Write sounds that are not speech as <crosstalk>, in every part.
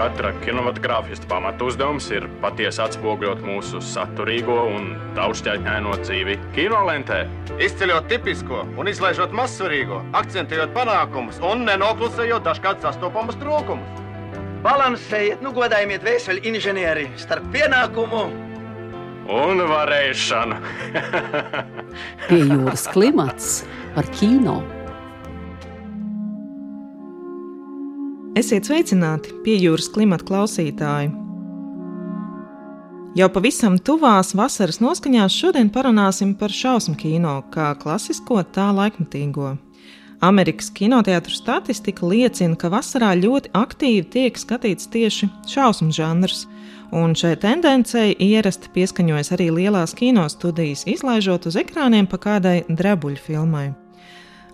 Katra kinematogrāfista pamatu uzdevums ir patiesi atspoguļot mūsu saturīgo un daudzšķaitņaino dzīvi kinolentē. Izceļot tipisko un izlaižot mazsvarīgo, akcentējot panākumus un nenoklusējot dažkārt sastopamus trūkumus. Balansējiet, nu godājiet vēseli inženieri starp pienākumu un varēšanu. Pie jūras klimats par kino. Esiet sveicināti pie jūras klimata klausītāji! Jau pavisam tuvās vasaras noskaņās šodien parunāsim par šausmu kino, kā klasisko, tā laikmatīgo. Amerikas kinoteātru statistika liecina, ka vasarā ļoti aktīvi tiek skatīts tieši šausmu žanrs, un šai tendencei ierasti pieskaņojas arī lielās kinostudijas, izlaižot uz ekrāniem pa kādai drebuļu filmai.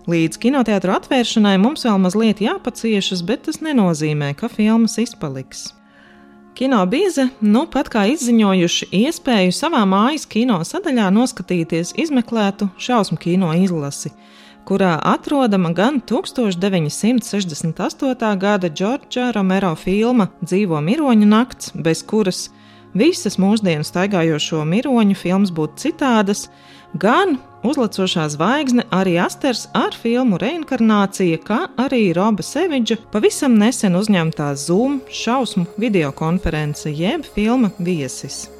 Līdz kinoteātru atvēršanai mums vēl mazliet jāpaciešas, bet tas nenozīmē, ka filmas izpaliks. Kino bīze nu pat kā izziņojuši iespēju savā mājas kino sadaļā noskatīties izmeklētu šausmu kino izlasi, kurā atrodama gan 1968. gada Džordža Romero filma Dzīvo miroņu nakts, bez kuras visas mūsdienu staigājošo miroņu filmas būtu citādas, gan uzlecošā zvaigzne arī Asters ar filmu Reinkarnācija, kā arī Roba Seviģa pavisam nesen uzņemtā Zoom šausmu videokonference jeb filma Viesis.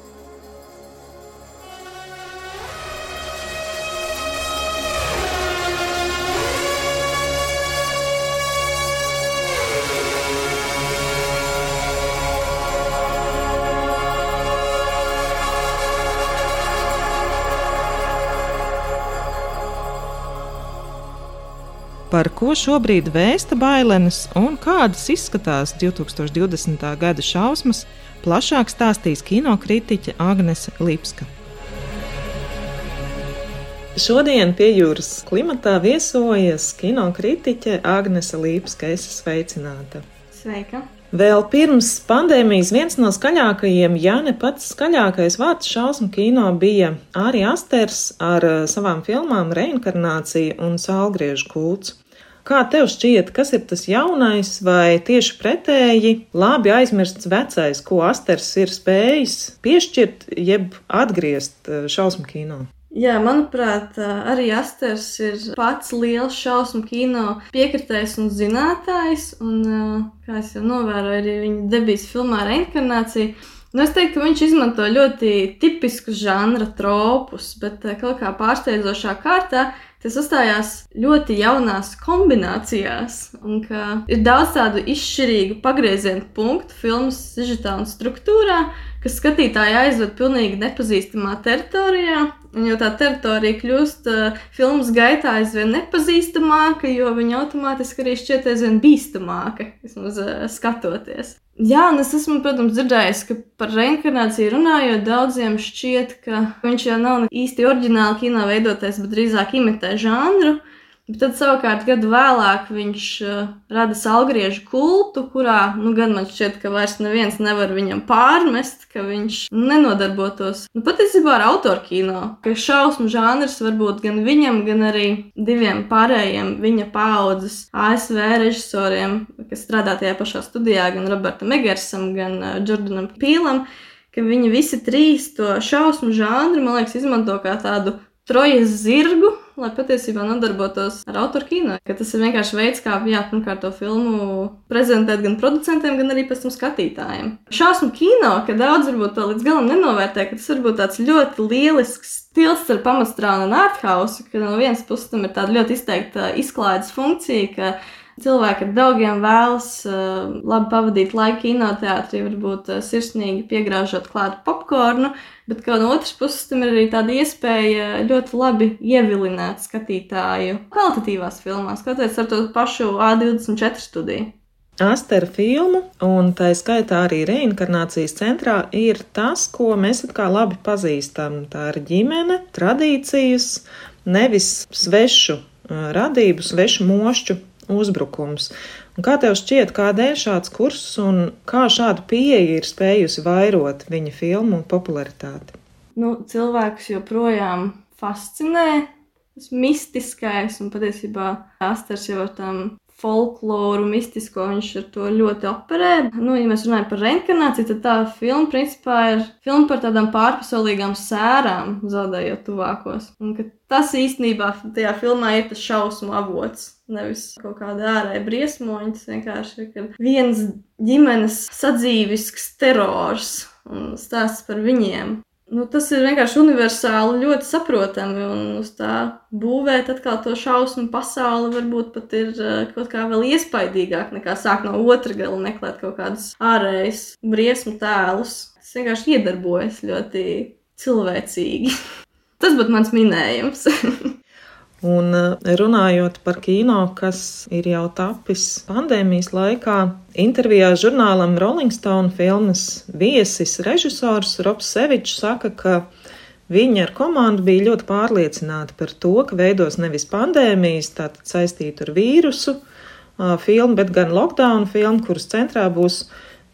Par ko šobrīd vēsta bailenes un kādas izskatās 2020. gada šausmas, plašāk stāstīs kinokritiķe Agnese Lipska. Šodien pie jūras klimatā viesojas kinokritiķe Agnese Lipska. Es esmu sveicināta. Sveika! Vēl pirms pandēmijas viens no skaļākajiem, ja ne pats skaļākais vārds šausmu kino bija Arī Asters ar eh, savām filmām Reinkarnācija un Sālgriežu kults. Kā tev šķiet, kas ir tas jaunais, vai tieši pretēji labi aizmirsts vecais, ko Asters ir spējis piešķirt, jeb atgriezt eh, šausmu kino? Jā, manuprāt, arī Asters ir pats liels šausmu kino piekritējs un zinātājs. Un, kā es jau novēroju, arī viņa debijas filmā Reinkarnācija. Nu, es teiktu, ka viņš izmanto ļoti tipiskus žanra tropus, bet kaut kā pārsteidzošā kārtā tas uzstājās ļoti jaunās kombinācijās, un ka ir daudz tādu izšķirīgu pagriezienu punktu filmas sižetā un struktūrā, kas skatītāju aizved pilnīgi nepazīstamā teritorijā. Un jo tā teritorija kļūst uh, filmas gaitā aizvien nepazīstamāka, jo viņa automātiski arī šķiet aizvien bīstamāka, vismaz uh, skatoties. Jā, un es esmu, protams, dzirdējis, ka par reinkarnāciju runājot, daudziem šķiet, ka viņš jau nav īsti oriģināli kino veidotais, bet drīzāk imitē žanru. Bet tad savukārt gadu vēlāk viņš uh, rada salgriežu kultu, kurā nu, gan man šķiet, ka vairs neviens nevar viņam pārmest, ka viņš nenodarbotos nu, patiesībā ar autorkino. Ka šausmu žanrs var būt gan viņam, gan arī diviem pārējiem viņa paudzes ASV režisoriem, kas strādā tajā pašā studijā, gan Robertam Egersam, gan uh, Jordanam Pīlam. Ka viņi visi trīs to šausmu žanru, man liekas, izmanto kā tādu trojas zirgu, lai patiesībā nodarbotos ar autoru kino. Tas ir vienkārši veids, kā jā, pirmkārt to filmu prezentēt gan producentiem, gan arī pēc tam skatītājiem. Šausmu kino, ka daudz varbūt to līdz galam nenovērtē, ka tas var būt tāds ļoti lielisks stils ar pamatstrānu un arthausu, ka no vienas puses tam ir tāda ļoti izteikta izklaides funkcija, ka cilvēki ar draugiem vēlas uh, labi pavadīt laiku kinoteātrī, varbūt uh, sirsnīgi piegrāžot klātu popkornu, bet no otras puses tam ir arī tāda iespēja ļoti labi ievilināt skatītāju kvalitatīvās filmās, skatoties ar to pašu A24 studiju. Astera filmu, un tā skaitā arī reinkarnācijas centrā, ir tas, ko mēs kā labi pazīstam. Tā ir ģimene, tradīcijas, nevis svešu radību, svešu mošķu uzbrukums. Un kā tev šķiet, kādēļ šāds kurs un kā šāda pieeja ir spējusi vairot viņa filmu popularitāti? Nu, cilvēkus joprojām fascinē tas mistiskais, un patiesībā Asters jau ar tām folkloru, mistisko, viņš ar to ļoti operē. Nu, ja mēs runājam par reinkarnāciju, tad tā filma principā ir filma par tādām pārpasaulīgām sērām, zaudējot tuvākos. Un tas īstenībā tajā filmā ir tas šausmu avots. Nevis kaut kāda ārēja briesmoņa, tas vienkārši ir viens ģimenes sadzīvisks terors un stāsts par viņiem. Nu, tas ir vienkārši universāli, ļoti saprotami. Un uz tā būvēt atkal to šausmu pasauli varbūt pat ir uh, kaut kā vēl iespaidīgāk nekā sākt no otra gala meklēt kaut kādus ārējus briesmu tēlus. Tas vienkārši iedarbojas ļoti cilvēcīgi. <laughs> tas būtu mans minējums. <laughs> Un eh, runājot par kino, kas ir jau tapis pandēmijas laikā, intervijā žurnālam Rolling Stone filmas viesis režisors Robs Sevičs saka, ka viņi ar komandu bija ļoti pārliecināti par to, ka veidos nevis pandēmijas, tātad saistītu ar vīrusu filmu, bet gan lockdown filmu, kuras centrā būs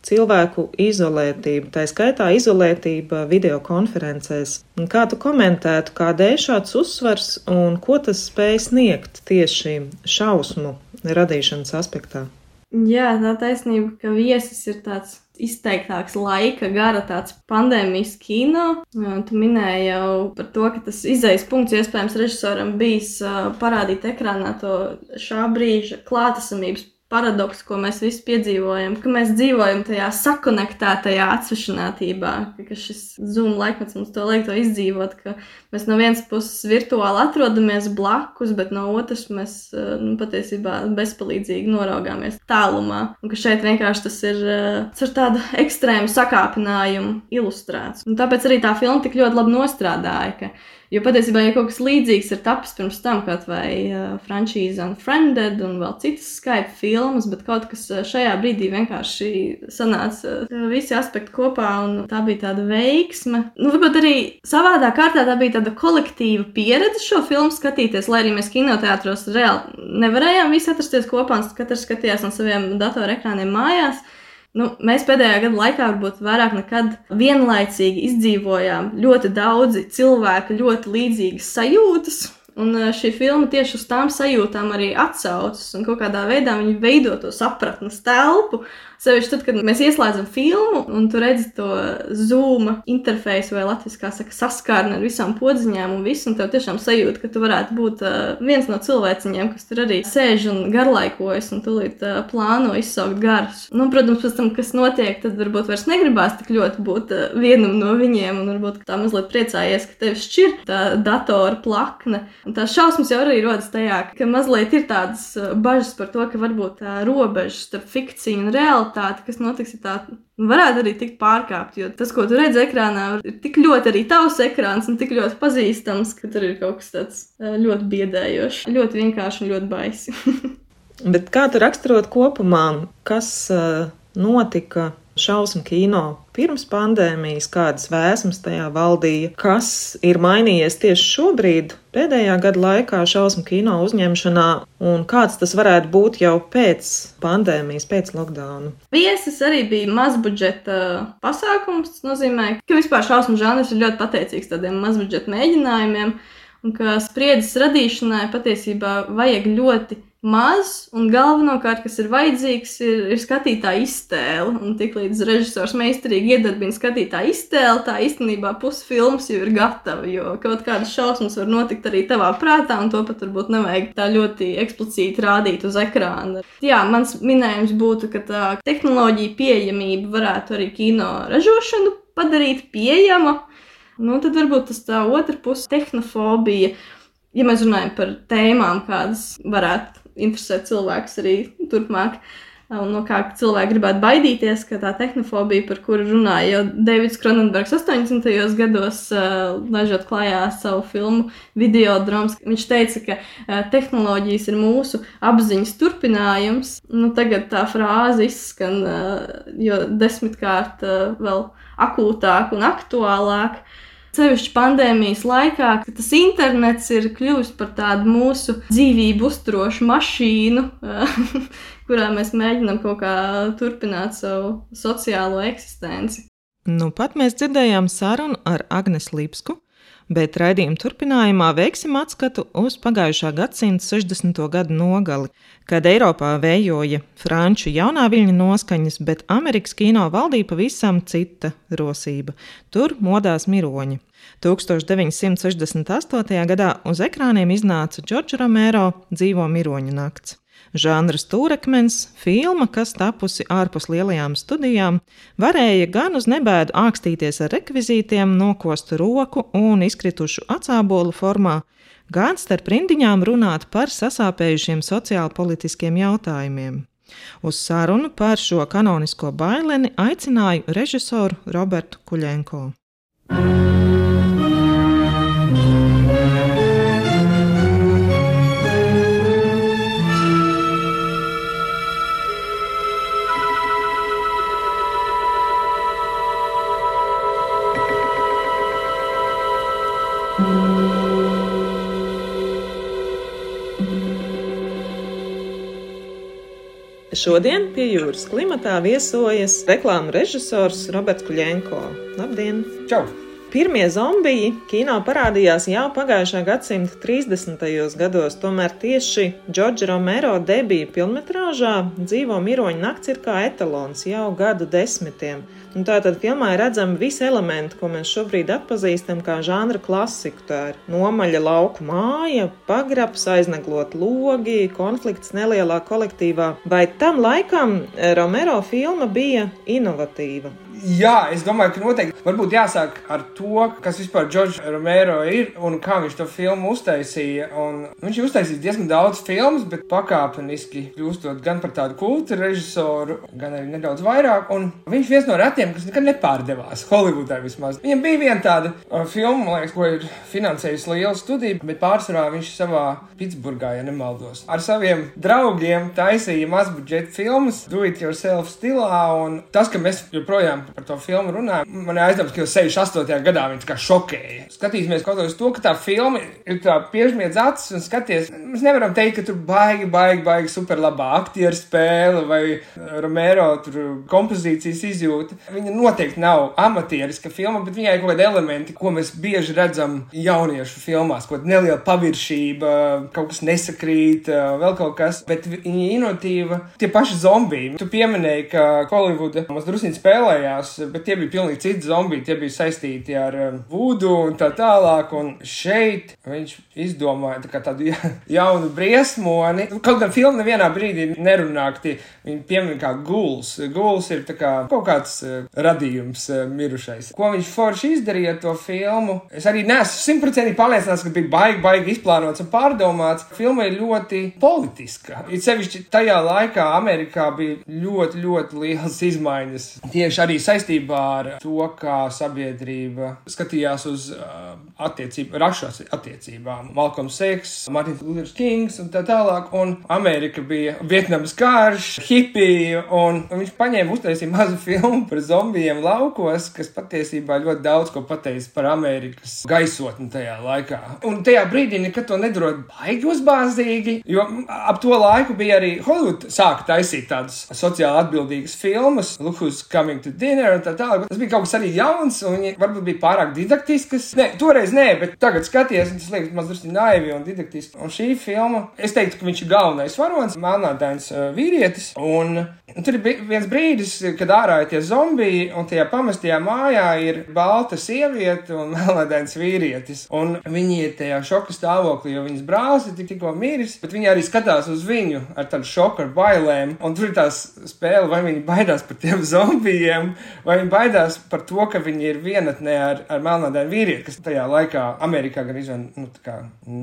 cilvēku izolētība, tā skaitā izolētība video konferencēs. Kā tu komentētu, kādēļ šāds uzsvars un ko tas spēj sniegt tieši šausmu radīšanas aspektā? Jā, tā taisnība, ka viesis ir tāds izteiktāks laika gara tāds pandēmijas kino. Tu minēji jau par to, ka tas izējas punkts iespējams režisoram bijis parādīt ekrānā to šā brīža klātesamības paradoks, ko mēs visi piedzīvojam, ka mēs dzīvojam tajā sakonektētajā atsvešinātībā, ka šis Zoom laikmets mums to liek to izdzīvot, ka mēs no vienas puses virtuāli atrodamies blakus, bet no otras mēs eh, nu, patiesībā bezpalīdzīgi noraugāmies tālumā, un ka šeit vienkārši tas ir uh, ar tādu ekstrēmu sakāpinājumu ilustrēts. Un tāpēc arī tā filma tik ļoti labi nostrādāja, ka Jo patiesībā, ja kaut kas līdzīgs ir tapis pirms tam, kaut vai uh, frančīze Unfriended un vēl citas Skype filmas, bet kaut kas šajā brīdī vienkārši sanāca uh, visi aspekti kopā, un tā bija tāda veiksme. Nu, varbūt arī savādā kārtā tā bija tāda kolektīva pieredze šo filmu skatīties, lai arī mēs kinoteātros reāli nevarējām visi atrasties kopā, un katrs skatījās no saviem datorekrāniem mājās. Nu, mēs pēdējā gada laikā varbūt vairāk nekad vienlaicīgi izdzīvojām ļoti daudzi cilvēki, ļoti līdzīgas sajūtas. Un eh, šī filma tieši uz tām sajūtām arī atsaucas, un kaut kādā veidā viņi veido to sapratnes telpu, Sevišķi tad, kad mēs ieslēdzam filmu un tu redzi to zūma interfeisu vai latviešu kā saka, saskarni ar visām podziņām un visu, un tev tiešām sajūta, ka tu varētu būt uh, viens no cilvēciņiem, kas tur arī sēž un garlaikojas un tūlīt uh, plāno izsaukt garus. Nu, protams, pēc tam, kas notiek, tad varbūt vairs negribās tik ļoti būt vienam no viņiem, un varbūt tā mazliet priecājies, ka tev šķir tā datora plakne. Un tās šausmas jau arī rodas tajā, ka mazliet ir tādas uh, bažas par to, ka varbūt tā robeža starp fikciju un realitāti kas notiks, ir tā, varētu arī tikt pārkāpta. Jo tas, ko tu redzi ekrānā, ir tik ļoti arī tavs ekrāns un tik ļoti pazīstams, ka tur ir kaut kas tāds ļoti biedējošs, ļoti vienkārši un ļoti baisi. <laughs> Bet kā tu raksturot kopumā, kas notika šausmu kino pirms pandēmijas, kādas vēsmas tajā valdīja, kas ir mainījies tieši šobrīd, pēdējā gada laikā šausmu kino uzņemšanā, un kāds tas varētu būt jau pēc pandēmijas, pēc lockdowna. Viesis arī bija mazbudžeta pasākums. Tas nozīmē, ka vispār šausmu žanrs ir ļoti pateicīgs tādiem mazbudžeta mēģinājumiem, un ka spriedzes radīšanai patiesībā vajag ļoti maz, un galvenokārt, kas ir vajadzīgs, ir, ir skatītāja iztēle. Un tiklīdz režisors meistarīgi iedarbina skatītāja iztēli, tā īstenībā pusfilms jau ir gatava. Jo kaut kādas šausmas var notikt arī tavā prātā, un to pat varbūt nevajag tā ļoti eksplicīti rādīt uz ekrāna. Jā, mans minējums būtu, ka tā tehnoloģija pieejamība varētu arī kino ražošanu padarīt pieejamu. Nu, tad varbūt tas tā otra puse - tehnofobija. Ja mēs runājam par tēmām, kādas varētu interesēt cilvēkus arī turpmāk. Un no kā cilvēki gribētu baidīties, ka tā tehnofobija, par kuru runāja jau Davids Kronenbergs 80. gados, ležot klajā savu filmu video drāmas, viņš teica, ka tehnoloģijas ir mūsu apziņas turpinājums. Nu, tagad tā frāze izskan jo desmitkārt vēl akūtāk un aktuālāk. Sevišķi pandēmijas laikā, kad tas internets ir kļuvis par tādu mūsu dzīvību uzturošu mašīnu, <laughs> kurā mēs mēģinām kaut kā turpināt savu sociālo eksistenci. Nu, pat mēs dzirdējām sarunu ar Agnesu Lipsku, bet raidījuma turpinājumā veiksim atskatu uz pagājušā gadsimta 60. gadu nogali, kad Eiropā vējoja franču jaunā viļņa noskaņas, bet Amerikas kino valdīja pavisam cita rosība. Tur modās miroņi. 1968. gadā uz ekrāniem iznāca Džordža Romero dzīvo miroņu nakts. Žanra stūrakmens, filma, kas tapusi ārpus lielajām studijām, varēja gan uz nebēdu ākstīties ar rekvizītiem, nokostu roku un izkritušu acābolu formā, gan starp rindiņām runāt par sasāpējušiem sociālpolitiskiem jautājumiem. Uz sarunu par šo kanonisko baileni aicināju režisoru Robertu Kuļenko. Šodien pie jūras klimatā viesojas reklāmas režisors Roberts Kuļenko. Labdien! Čau! Pirmie zombiji kino parādījās jau pagājušā gadsimta 30. gados, tomēr tieši Džordža Romero debija filmā Dzīvo miroņa nakts ir kā etalons jau gadu desmitiem. Un tā tad filmā ir redzami visi elementi, ko mēs šobrīd atpazīstam kā žanra klasiku. Tā ir nomaļa lauku māja, pagrabs, aizneglot logi, konflikts nelielā kolektīvā. Vai tam laikam Romero filma bija inovatīva? Jā, es domāju, ka noteikti varbūt jāsāk ar to, kas vispār Džordžs Romero ir un kā viņš to filmu uztaisīja. Un viņš ir uztaisījis diezgan daudz filmas, bet pakāpeniski kļūstot gan par tādu kultu režisoru, gan arī nedaudz vairāk. Un viņš viens no retiem, kas nekad nepārdevās Holivudā vismaz. Viņam bija viena tāda uh, filma, liekas, ko ir finansējusi liela studija, bet pārsvarā viņš savā Pitsburgā, ja nemaldos, ar saviem draugiem taisīja mazbudžeta filmas, do it yourself stilā. Un tas, ka mēs joprojām par to filmu runājam, man ir aizdoms, ka jau 68. gadā viņi tā kā šokēja. Skatīsimies kaut uz to, ka tā filma ir tā piežmiedz acis un skaties. Mēs nevaram teikt, ka tur baigi, baigi, baigi super labā aktieru spēle vai Romero tur kompozīcijas izjūta. Viņa noteikti nav amatieriska filma, bet viņai ir kaut kādi elementi, ko mēs bieži redzam jauniešu filmās, kaut kāda neliela paviršība, kaut kas nesakrīt, vēl kaut kas, bet viņa inovatīva. Tie paši zombiji. Tu pieminēji, ka Holivuda mums druskuļi spēlējās parādījās, bet tie bija pilnīgi citi zombiji. Tie bija saistīti ar um, vudu un tā tālāk. Un šeit viņš izdomāja tā tādu <laughs> jaunu briesmoni. Kaut gan filma nevienā brīdī nerunā, ka viņi piemin kā guls. Guls ir kā kaut kāds uh, radījums uh, mirušais. Ko viņš forši izdarīja to filmu? Es arī neesmu simtprocentīgi pārliecināts, ka bija baigi, baigi izplānots un pārdomāts. Filma ir ļoti politiska. Ir sevišķi tajā laikā Amerikā bija ļoti, ļoti lielas izmaiņas. Tieši arī saistībā ar to, kā sabiedrība skatījās uz uh, attiecību, rašas attiecībām. Malcolms Seks, Martins Luthers Kings un tā tālāk. Un Amerika bija Vietnamas karš, hipija, un, un viņš paņēma uztaisīja mazu filmu par zombijiem laukos, kas patiesībā ļoti daudz ko pateica par Amerikas gaisotni tajā laikā. Un tajā brīdī nekad to nedod baigi uzbāzīgi, jo ap to laiku bija arī Hollywood sāka taisīt tādas sociāli atbildīgas filmas, Look Who's Coming to Dinner treneru un tā tālāk. Tas bija kaut kas arī jauns, un viņi varbūt bija pārāk didaktisks. Nē, toreiz nē, bet tagad skaties, tas liekas mazliet naivi un didaktiski. Un šī filma, es teiktu, ka viņš ir galvenais varonis, melnādains uh, vīrietis. Un, un tur ir viens brīdis, kad ārā ir tie zombiji, un tajā pamestajā mājā ir balta sieviete un <laughs> melnādains vīrietis. Un viņi ir tajā šoka stāvoklī, jo viņas brālis ir tik, tikko miris, bet viņi arī skatās uz viņu ar tādu šoku, ar bailēm. Un tur ir tās spēle, vai viņi baidās par tiem zombijiem, vai viņi baidās par to, ka viņi ir vienatnē ar, ar melnādainu vīrieti, kas tajā laikā Amerikā gan izvēl nu,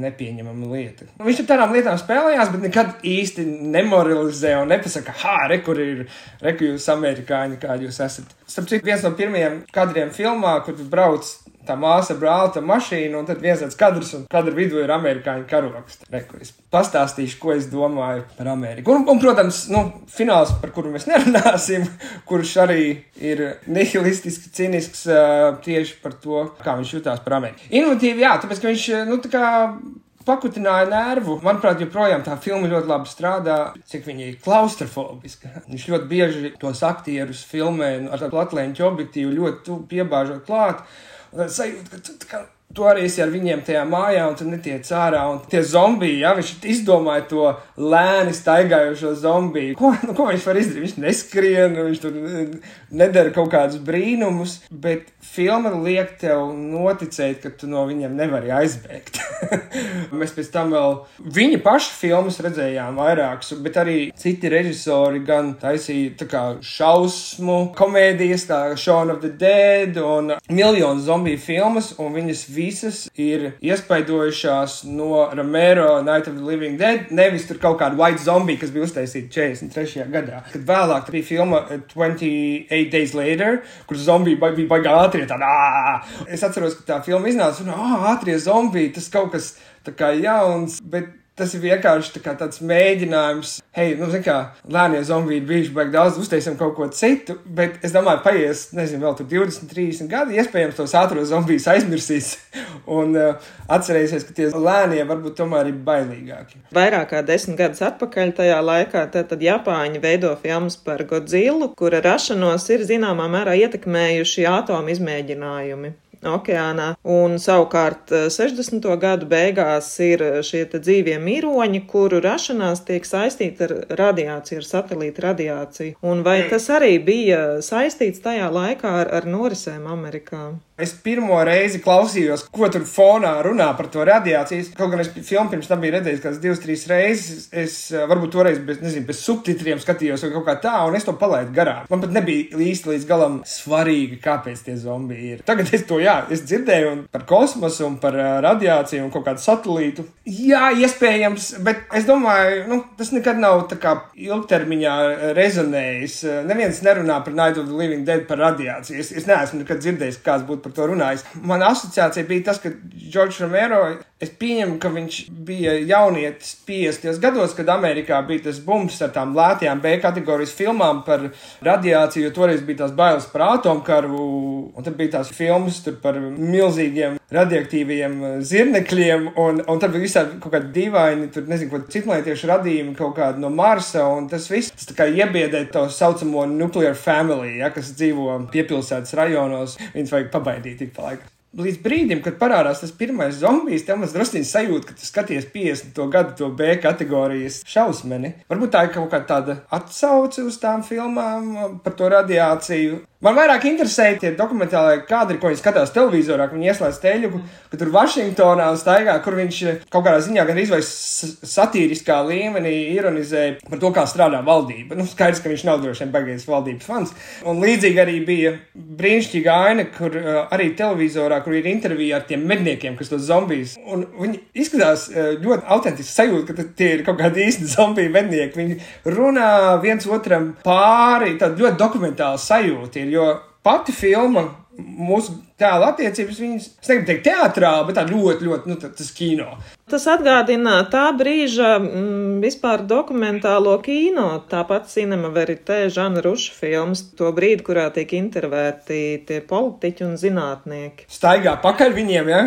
nepieņemama lieta. Nu, viņš ar tādām lietām spēlējās, bet nekad īsti nemoralizē un nepasaka, ha, re, kur ir, re, kur jūs amerikāņi, kādi jūs esat. Starp citu, viens no pirmajiem kadriem filmā, kur brauc tā māsa brālta mašīna, un tad viens tāds kadrs, un kadra vidū ir amerikāņu karoks. Reku, es pastāstīšu, ko es domāju par Ameriku. Un, un protams, nu, fināls, par kuru mēs <laughs> nerunāsim, kurš arī ir nihilistiski cinisks uh, tieši par to, kā viņš jutās par Ameriku. Inovatīvi, jā, tāpēc, ka viņš, nu, tā kā pakutināja nervu. Manuprāt, joprojām tā filma ļoti labi strādā, cik viņa ir klaustrofobiska. Viņš ļoti bieži tos aktierus filmē ar tādu platlēņu objektīvu, ļoti piebāžot klāt. Un tad sajūta, ka tu arī esi ar viņiem tajā mājā, un tu netiec ārā. Un tie zombiji, ja viņš izdomāja to lēni staigājošo zombiju, ko, nu, ko viņš var izdarīt? Viņš neskrien, viņš tur nedara kaut kādus brīnumus, bet filma liek tev noticēt, ka tu no viņiem nevari aizbēgt. <laughs> Mēs pēc tam vēl viņa paša filmas redzējām vairākas, bet arī citi režisori gan taisīja šausmu komēdijas, kā Shaun of the Dead un miljonu zombiju filmas, un viņas visas ir iespaidojušās no Romero Night of the Living Dead, nevis tur kaut kāda white zombie, kas bija uztaisīta 43. gadā. Kad vēlāk bija filma 28 Days Later, kur zombiji bija baigā ātrie tādā. Es atceros, ka tā filma iznāca un, ātrie zombiji, tas kaut kas tā kā jauns, bet Tas ir vienkārši tā tāds mēģinājums, hei, nu, kā lēnie zombiji ir bijuši baigi daudz, uztaisām kaut ko citu, bet es domāju, paies, nezinu, vēl tur 20, 30 gadi, iespējams, tos ātros zombijus aizmirsīs. <laughs> Un uh, atcerēsies, ka tie lēnie varbūt tomēr ir bailīgāki. Vairāk kā desmit gadus atpakaļ tajā laikā tad Japāņi veido filmas par Godzillu, kura rašanos ir zināmā mērā ietekmējuši atomu izmēģinājumi okeānā. Un savukārt 60. Eh, gadu beigās ir eh, šie dzīvie miroņi, kuru rašanās tiek saistīta ar radiāciju, ar satelīta radiāciju. Un vai tas arī bija saistīts tajā laikā ar, ar norisēm Amerikā? Es pirmo reizi klausījos, ko tur fonā runā par to radiāciju. Kaut gan es filmu pirms tam biju redzējis kādas divas, trīs reizes. Es eh, varbūt toreiz bez, nezinu, bez subtitriem skatījos vai kaut kā tā, un es to palaidu garām. Man pat nebija īsti līdz galam svarīgi, kāpēc tie zombiji ir. Tagad es to, jā, es dzirdēju par kosmosu un par radiāciju un kaut kādu satelītu. Jā, iespējams, bet es domāju, nu, tas nekad nav tā kā ilgtermiņā rezonējis. Neviens nerunā par Night of the Living Dead par radiāciju. Es, es neesmu nekad dzirdējis, kāds būtu par to runājis. Mana asociācija bija tas, ka Džordžs Romero, es pieņemu, ka viņš bija jaunietis 50. gados, kad Amerikā bija tas bums ar tām lētajām B kategorijas filmām par radiāciju, jo toreiz bija tās bailes par atomkaru, un tad bija tās filmas par milzīgiem radioaktīviem zirnekļiem, un, un tad bija visādi kaut kādi dīvaini, tur nezinu, ko citlaitieši radījumi kaut kādi no Marsa, un tas viss, tas tā kā iebiedē to saucamo nuclear family, ja, kas dzīvo piepilsētas rajonos, viņus vajag pabaidīt nogaidīt ik pa laikam. Līdz brīdim, kad parādās tas pirmais zombijs, tev mazliet druskuļi sajūta, ka tu skaties 50. gadu to B kategorijas šausmeni. Varbūt tā ir kaut kāda atsauce uz tām filmām par to radiāciju. Man vairāk interesē tie dokumentālie kadri, ko viņi skatās televizorā, kad viņi ieslēdz teļu, ka tur Vašingtonā staigā, kur viņš kaut kādā ziņā gan izveids satīriskā līmenī ironizē par to, kā strādā valdība. Nu, skaidrs, ka viņš nav droši vien baigais valdības fans. Un līdzīgi arī bija brīnišķīga aina, kur uh, arī televizorā, kur ir intervija ar tiem medniekiem, kas tos zombijus. Un viņi izskatās uh, ļoti autentiski sajūta, ka tie ir kaut kādi īsti zombiju mednieki. Viņi runā viens otram pāri, tāda ļoti dokumentāla sajūta. Ir, jo pati filma mūsu tēla attiecības, viņas, es negribu teikt, teātrāli, bet tā ļoti, ļoti, nu, tas kino. Tas atgādina tā brīža mm, vispār dokumentālo kino, tāpat Cinema Verite, Žana Ruša filmas, to brīdi, kurā tiek intervēti tie politiķi un zinātnieki. Staigā pakaļ viņiem, ja?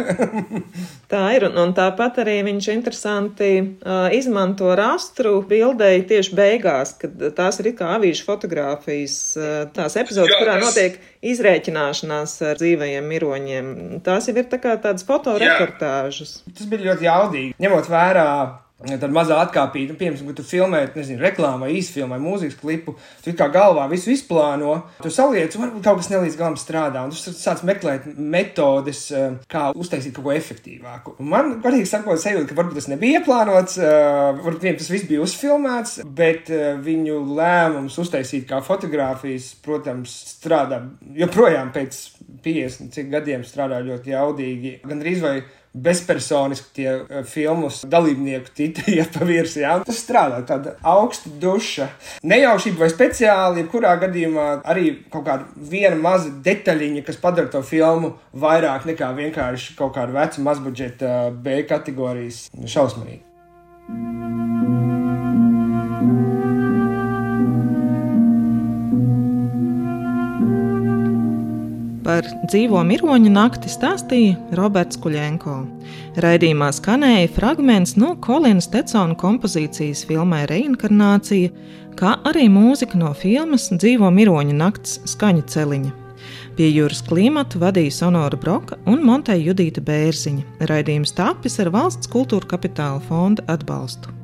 <laughs> tā ir, un, un tāpat arī viņš interesanti uh, izmanto rastru bildēji tieši beigās, kad tās ir kā avīžu fotogrāfijas, uh, tās epizodes, kurā notiek izrēķināšanās ar dzīvajiem miroņiem. Tās jau ir tā kā tādas fotoreportāžas. Tas bija ļoti jaudīgi, ņemot vērā Tad mazā atkāpīta, nu, piemēram, kad tu filmē, nezinu, reklāmu īsfilmu mūzikas klipu, tu kā galvā visu izplāno, tu saliec, varbūt kaut kas nelīdz galam strādā, un tu sāc meklēt metodes, eh, kā uztaisīt kaut ko efektīvāku. Un man, godīgi sakot, sajūta, ka varbūt tas nebija ieplānots, eh, varbūt viņiem tas viss bija uzfilmēts, bet eh, viņu lēmums uztaisīt kā fotogrāfijas, protams, strādā joprojām pēc 50 cik gadiem strādā ļoti jaudīgi. Gan drīz vai bezpersoniski tie uh, filmus dalībnieku titri iet <laughs> pa virsmu. Jā, tas strādā tāda augsta duša. Nejaušība vai speciāli, jebkurā gadījumā arī kaut kāda viena maza detaļiņa, kas padara to filmu vairāk nekā vienkārši kaut kāda veca mazbudžeta B kategorijas šausmīga. Par dzīvo miroņu nakti stāstīja Roberts Kuļenko. Raidījumā skanēja fragments no Kolina Stetsona kompozīcijas filmai Reinkarnācija, kā arī mūzika no filmas Dzīvo miroņu nakts skaņu celiņa. Pie jūras klimatu vadīja Sonora Broka un Monteja Judīta Bērziņa. Raidījums tapis ar valsts kultūra kapitāla fonda atbalstu.